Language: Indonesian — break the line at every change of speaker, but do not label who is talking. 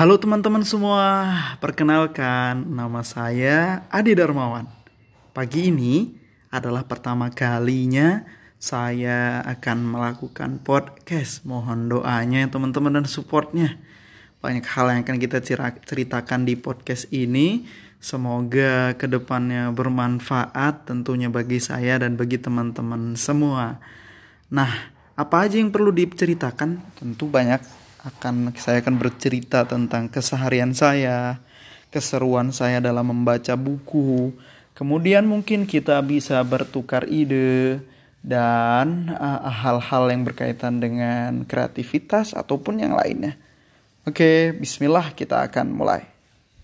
Halo teman-teman semua, perkenalkan nama saya Adi Darmawan. Pagi ini adalah pertama kalinya saya akan melakukan podcast. Mohon doanya teman-teman dan supportnya. Banyak hal yang akan kita ceritakan di podcast ini. Semoga ke depannya bermanfaat tentunya bagi saya dan bagi teman-teman semua. Nah, apa aja yang perlu diceritakan? Tentu banyak akan saya akan bercerita tentang keseharian saya, keseruan saya dalam membaca buku. Kemudian mungkin kita bisa bertukar ide dan uh, hal-hal uh, yang berkaitan dengan kreativitas ataupun yang lainnya. Oke, bismillah kita akan mulai.